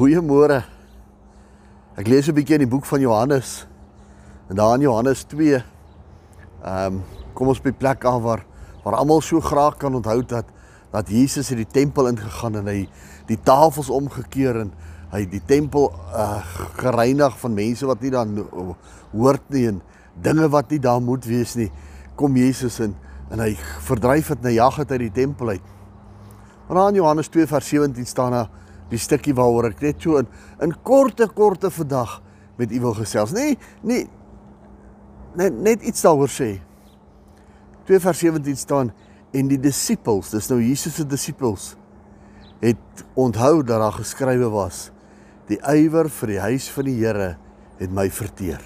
Goeiemôre. Ek lees 'n bietjie in die boek van Johannes. En daar in Johannes 2 ehm um, kom ons by plek af waar waar almal so graag kan onthou dat dat Jesus in die tempel ingegaan en hy die tafels omgekeer en hy die tempel uh, gereinig van mense wat nie dan hoort nie en dinge wat nie daar moet wees nie. Kom Jesus in en hy verdryf dit na jag uit die tempel uit. Maar in Johannes 2 vers 17 staan daar die stukkie waaroor ek net so in in korte korte vandag met u wil gesels. Nee, nee. Net net iets daaroor sê. 2 vers 17 staan en die disippels, dis nou Jesus se disippels het onthou dat daar geskrywe was die ywer vir die huis van die Here het my verteer.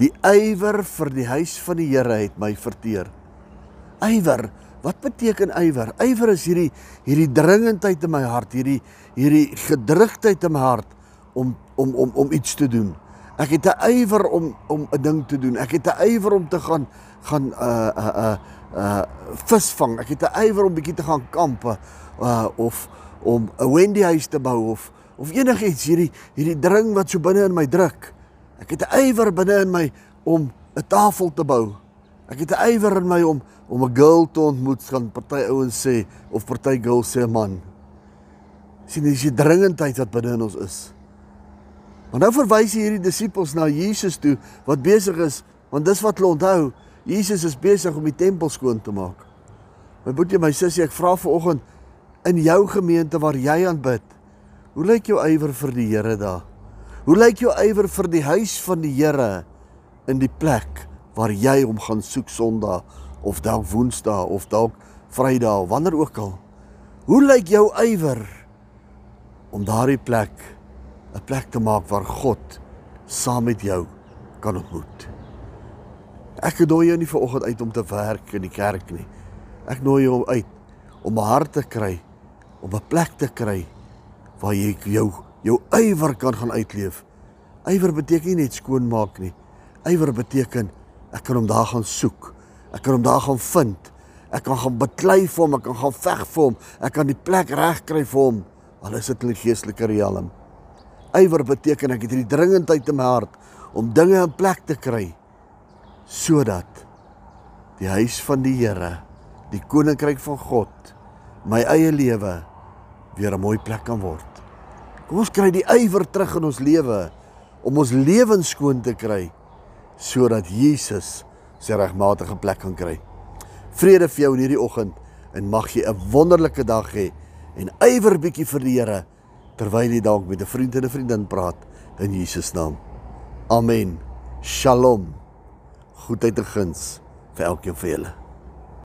Die ywer vir die huis van die Here het my verteer. Ywer Wat beteken ywer? Ywer is hierdie hierdie dringendheid in my hart, hierdie hierdie gedrukheid in my hart om om om om iets te doen. Ek het 'n ywer om om 'n ding te doen. Ek het 'n ywer om te gaan gaan uh uh uh uh visvang. Ek het 'n ywer om bietjie te gaan kampe uh of om 'n Wendy huis te bou of of enigiets hierdie hierdie dring wat so binne in my druk. Ek het 'n ywer binne in my om 'n tafel te bou. Ek het 'n ywer in my om om 'n girl te ontmoet, gaan party ouens sê of party girls sê man. sien dis die dringendheid wat binne in ons is. Maar nou verwys hierdie disippels na Jesus toe wat besig is, want dis wat hulle onthou. Jesus is besig om die tempel skoon te maak. My boetie, my sussie, ek vra vanoggend in jou gemeente waar jy aanbid, hoe lyk jou ywer vir die Here daar? Hoe lyk jou ywer vir die huis van die Here in die plek waar jy hom gaan soek Sondag of dalk Woensdag of dalk Vrydag, wanneer ook al. Hoe lyk jou ywer om daardie plek 'n plek te maak waar God saam met jou kan ontmoet? Ek nooi jou nie vanoggend uit om te werk in die kerk nie. Ek nooi jou uit om 'n hart te kry, om 'n plek te kry waar jy jou jou ywer kan gaan uitleef. Ywer beteken nie net skoonmaak nie. Ywer beteken ek kan hom daar gaan soek. Ek kan hom daar gaan vind. Ek kan gaan beklei vir hom, ek kan gaan veg vir hom. Ek kan die plek reg kry vir hom. Al is dit in die geestelike riem. Ywer beteken ek het hierdie dringendheid in my hart om dinge in plek te kry sodat die huis van die Here, die koninkryk van God, my eie lewe weer 'n mooi plek kan word. Kom ons kry die ywer terug in ons lewe om ons lewens skoon te kry sodat Jesus sy regmatige plek kan kry. Vrede vir jou in hierdie oggend en mag jy 'n wonderlike dag hê en ywer bietjie vir die Here terwyl jy dalk met 'n vriend en 'n vriendin praat in Jesus naam. Amen. Shalom. Goedheid en guns vir elkeen van julle.